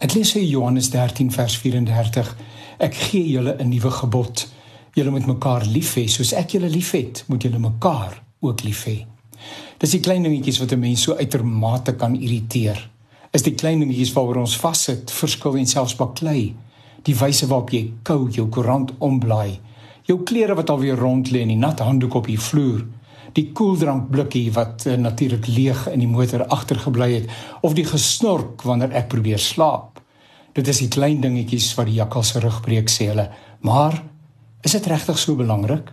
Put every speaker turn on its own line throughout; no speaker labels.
Ek lees vir Johannes 13 vers 34. Ek gee julle 'n nuwe gebod. Julle moet mekaar lief hê soos ek julle liefhet, moet julle mekaar ook lief hê. Dis die klein dingetjies wat 'n mens so uitermate kan irriteer. Is die klein dingetjies waaroor ons vassit, verskil en selfs baklei. Die wyse waarop jy kou jou koerant omblaai, jou klere wat alweer rond lê in die nat handdoek op die vloer, die koeldrankblikkie wat uh, natuurlik leeg in die motor agtergebly het of die gesnork wanneer ek probeer slaap. Dit is die klein dingetjies wat die jakkal se rug breek sê hulle, maar is dit regtig so belangrik?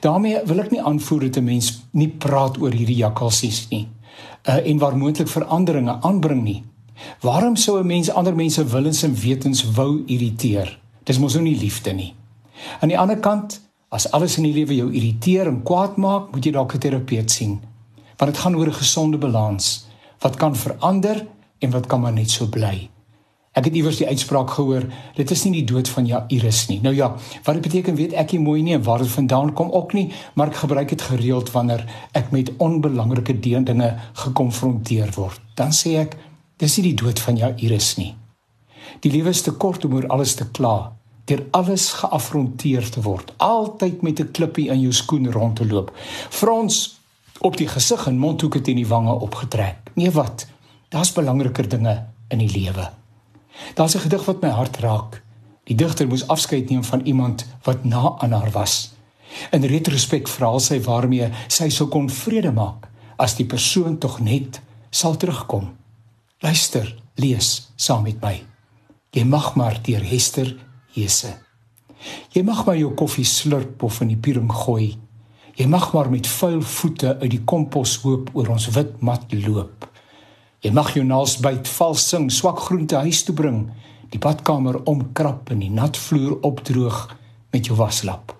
daarmee wil ek nie aanvoer dat 'n mens nie praat oor hierdie jakkalsies nie. Uh en waar moontlik veranderinge aanbring nie. Waarom sou 'n mens ander mense willens en wetens wou irriteer? Dis mos nou nie liefde nie. Aan die ander kant, as alles in die lewe jou irriteer en kwaad maak, moet jy dalk 'n terapeut sien. Want dit gaan oor 'n gesonde balans. Wat kan verander en wat kan maar net so bly? Ek het iewers die uitspraak gehoor, dit is nie die dood van Jairus nie. Nou ja, wat dit beteken weet ek nie mooi nie en waar dit vandaan kom ook nie, maar ek gebruik dit gereeld wanneer ek met onbelangrike dinge gekonfronteer word. Dan sê ek, dis nie die dood van Jairus nie. Die lewe is te kort om oor alles te kla, deur alles geafronteer te word, altyd met 'n klippie in jou skoen rond te loop. Frons op die gesig en mondhoeke teen die wange opgetrek. Nee wat? Daar's belangriker dinge in die lewe. Daar's 'n gedig wat my hart raak. Die digter moes afskeid neem van iemand wat na aan haar was. In retrospek vra sy waarmee sy sou kon vrede maak as die persoon tog net sal terugkom. Luister, lees saam met my. Jy mag maar deur Hester Hese. Jy mag maar jou koffie slurp of in die piering gooi. Jy mag maar met vuil voete uit die komposhoop oor ons wit mat loop. Jy mag jou naels byt, vals sing, swak groente huis toe bring, die badkamer omkrap en die nat vloer opdroog met jou waslap.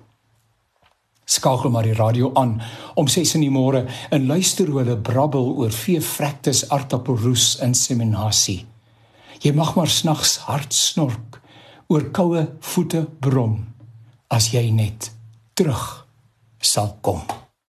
Skakel maar die radio aan om 6 in die môre en luister hoe hulle brabbel oor veevrektes aardappelroes in seminasie. Jy mag maar snags hard snork oor koue voete brom as jy net terug sal kom.